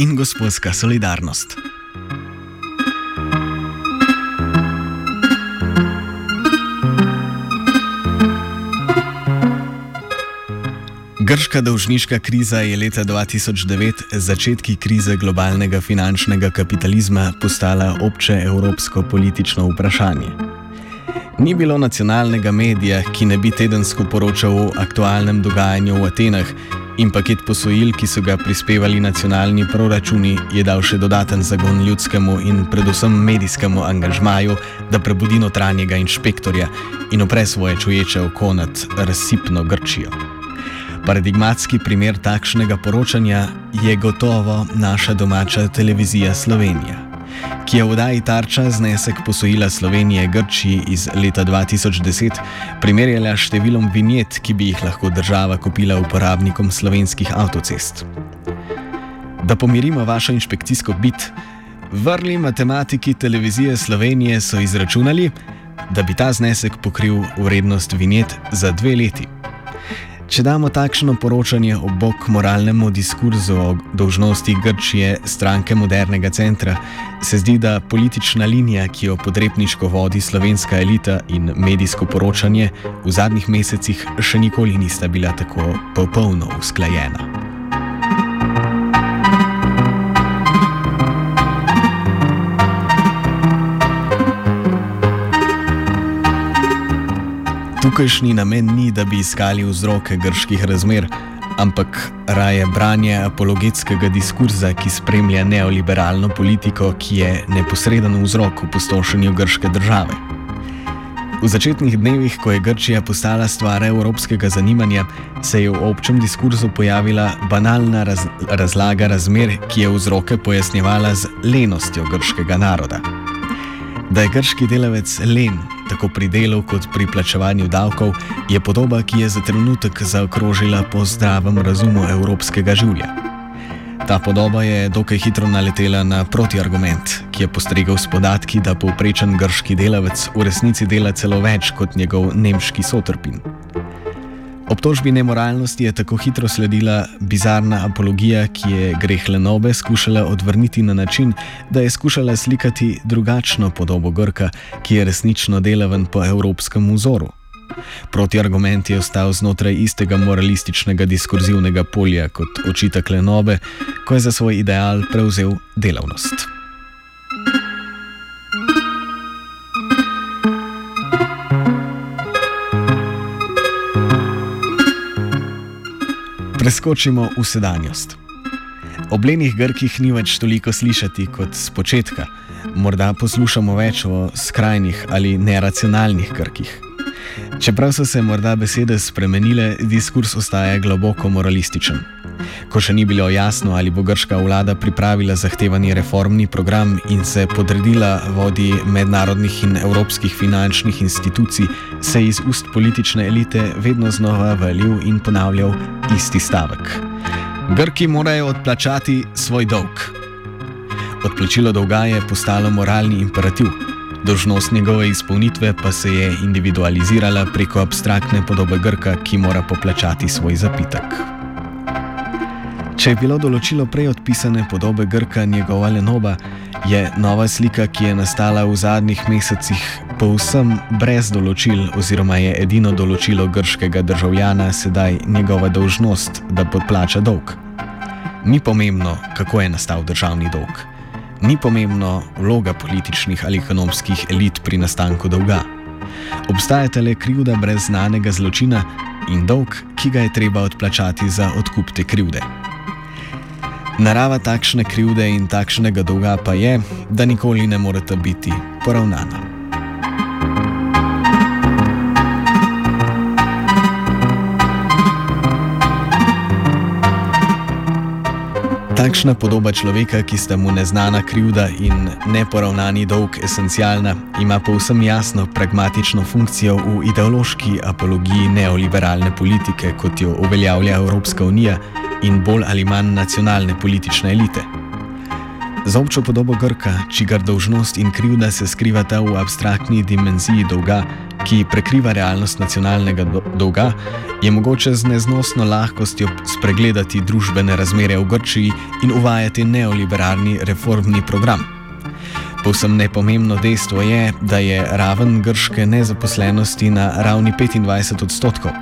In gospodska solidarnost. Grška dolžniška kriza je leta 2009, začetki krize globalnega finančnega kapitalizma, postala obče evropsko politično vprašanje. Ni bilo nacionalnega medija, ki ne bi tedensko poročal o aktualnem dogajanju v Atenah, in paket posojil, ki so ga prispevali nacionalni proračuni, je dal še dodaten zagon ljudskemu in predvsem medijskemu angažmaju, da prebudi notranjega inšpektorja in opre svoje čuječe oko nad razsipno Grčijo. Paradigmatski primer takšnega poročanja je gotovo naša domača televizija Slovenija ki je v oddaji Tarča znesek posojila Slovenije Grčiji iz leta 2010 primerjala s številom vinjet, ki bi jih lahko država kupila uporabnikom slovenskih avtocest. Da pomirimo vašo inšpekcijsko bit, vrli matematiki televizije Slovenije so izračunali, da bi ta znesek pokril vrednost vinjet za dve leti. Če damo takšno poročanje ob bok moralnemu diskurzu o dožnosti Grčije stranke modernega centra, se zdi, da politična linija, ki jo podrepniško vodi slovenska elita in medijsko poročanje, v zadnjih mesecih še nikoli nista bila tako popolno usklajena. Tukajšnji namen ni, da bi iskali vzroke grških razmer, ampak raje branje apologetskega diskurza, ki spremlja neoliberalno politiko, ki je neposreden vzrok opustošenju grške države. V začetnih dnevih, ko je Grčija postala stvar evropskega zanimanja, se je v občem diskurzu pojavila banalna raz razlaga razmer, ki je vzroke pojasnjevala z lenostjo grškega naroda. Da je grški delavec len, tako pri delu kot pri plačevanju davkov, je podoba, ki je za trenutek zaokrožila po zdravem razumu evropskega življa. Ta podoba je dokaj hitro naletela na protiargument, ki je postregel s podatki, da povprečen grški delavec v resnici dela celo več kot njegov nemški sotrpin. Obtožbi nemoralnosti je tako hitro sledila bizarna apologija, ki je greh Lenobe skušala odvrniti na način, da je skušala slikati drugačno podobo Grka, ki je resnično delaven po evropskem vzoru. Protiargument je ostal znotraj istega moralističnega diskurzivnega polja kot očitek Lenobe, ko je za svoj ideal prevzel delavnost. Preskočimo v sedanjost. O blenih Grkih ni več toliko slišati kot z začetka, morda poslušamo več o skrajnih ali neracionalnih Grkih. Čeprav so se morda besede spremenile, diskurs ostaja globoko moralističen. Ko še ni bilo jasno, ali bo grška vlada pripravila zahtevani reformni program in se podredila vodi mednarodnih in evropskih finančnih institucij, se je iz ust politične elite vedno znova valil in ponavljal isti stavek. Grki morajo odplačati svoj dolg. Odplačilo dolga je postalo moralni imperativ. Dožnost njegove izpolnitve pa se je individualizirala preko abstraktne podobe Grka, ki mora poplačati svoj zapitek. Če je bilo določilo prej odpisane podobe Grka njegova Lenoba, je nova slika, ki je nastala v zadnjih mesecih, povsem brez določil, oziroma je edino določilo grškega državljana sedaj njegova dolžnost, da podplača dolg. Ni pomembno, kako je nastal državni dolg. Ni pomembno vloga političnih ali ekonomskih elit pri nastanku dolga. Obstajata le krivda brez znanega zločina in dolg, ki ga je treba odplačati za odkup te krivde. Narava takšne krivde in takšnega dolga pa je, da nikoli ne morete biti poravnana. Takšna podoba človeka, ki sta mu neznana krivda in neporavnani dolg esencialna, ima povsem jasno pragmatično funkcijo v ideološki apologiji neoliberalne politike, kot jo uveljavlja Evropska unija in bolj ali manj nacionalne politične elite. Za občo podobo Grka, čigar dolžnost in krivda se skrivata v abstraktni dimenziji dolga, ki prekriva realnost nacionalnega do dolga, je mogoče z neznosno lahkostjo spregledati družbene razmere v Grčiji in uvajati neoliberalni reformni program. Povsem nepomembno dejstvo je, da je raven grške nezaposlenosti na ravni 25 odstotkov,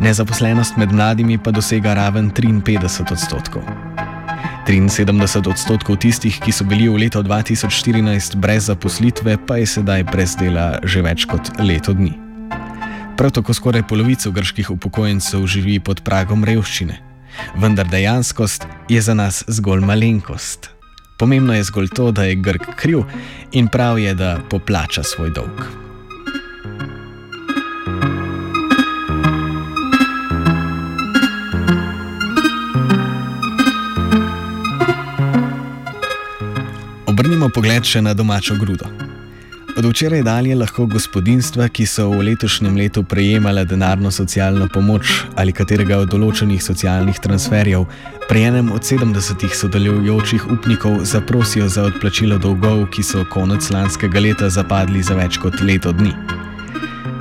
nezaposlenost med mladimi pa dosega raven 53 odstotkov. 73 odstotkov tistih, ki so bili v letu 2014 brez zaposlitve, pa je sedaj brez dela že več kot leto dni. Prav tako skoraj polovico grških upokojencev živi pod pragom revščine, vendar dejanskost je za nas zgolj malenkost. Pomembno je zgolj to, da je Grk kriv in prav je, da poplača svoj dolg. Obrnimo pogled še na domačo grudo. Od včeraj dalje lahko gospodinstva, ki so v letošnjem letu prejemala denarno socialno pomoč ali katerega od določenih socialnih transferjev, prejenem od 70 sodelujočih upnikov zaprosijo za odplačilo dolgov, ki so konec lanskega leta zapadli za več kot leto dni.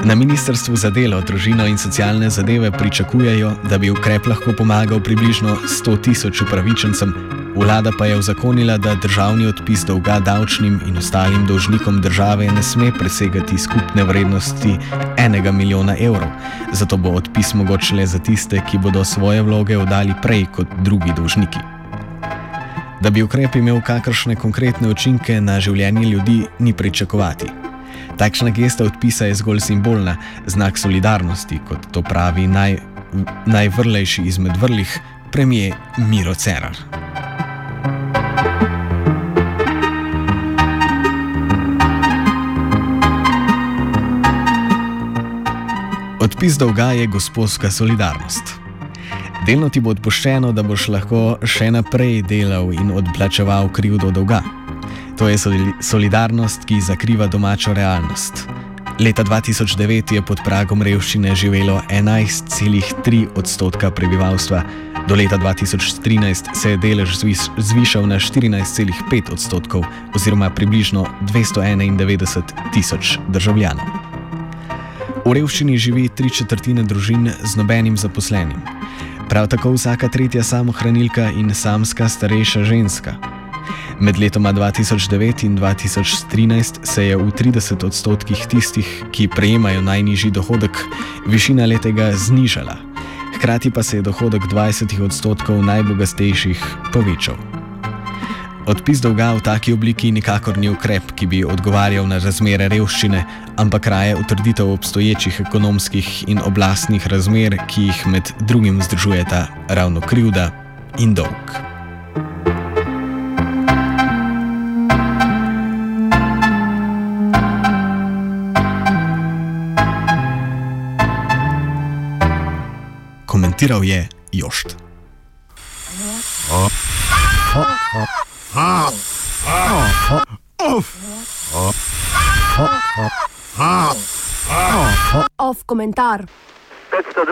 Na Ministrstvu za delo, družino in socialne zadeve pričakujejo, da bi ukrep lahko pomagal približno 100 tisoč upravičencem, Vlada pa je vzakonila, da državni odpis dolga davčnim in ostalim dolžnikom države ne sme presegati skupne vrednosti enega milijona evrov, zato bo odpis mogoč le za tiste, ki bodo svoje vloge oddali prej kot drugi dolžniki. Da bi ukrep imel kakršne konkretne učinke na življenje ljudi, ni pričakovati. Takšna gesta odpisa je zgolj simbolna, znak solidarnosti, kot to pravi naj, najvrlejši izmed vrlih, premije Miro Cerar. Odpis dolga je gospodska solidarnost. Delno ti bo odpuščeno, da boš lahko še naprej delal in odplačeval krivdo dolga. To je solidarnost, ki zakriva domačo realnost. Leta 2009 je pod pragom revščine živelo 11,3 odstotka prebivalstva, do leta 2013 se je delež zvišal na 14,5 odstotkov oziroma približno 291 tisoč državljanov. V revščini živi tri četrtine družin z nobenim zaposlenim. Prav tako vsaka tretja samohranilka in samska starejša ženska. Med letoma 2009 in 2013 se je v 30 odstotkih tistih, ki prejemajo najnižji dohodek, višina letega znižala, hkrati pa se je dohodek 20 odstotkov najbogatejših povečal. Odpis dolga v taki obliki nikakor ni ukrep, ki bi odgovarjal na razmere revščine, ampak raje utrditev obstoječih ekonomskih in oblastnih razmer, ki jih med drugim združujeta ravno krivda in dolg. Komentiral je Jošt. Oh. Oh. Oh. Off komentar. 502.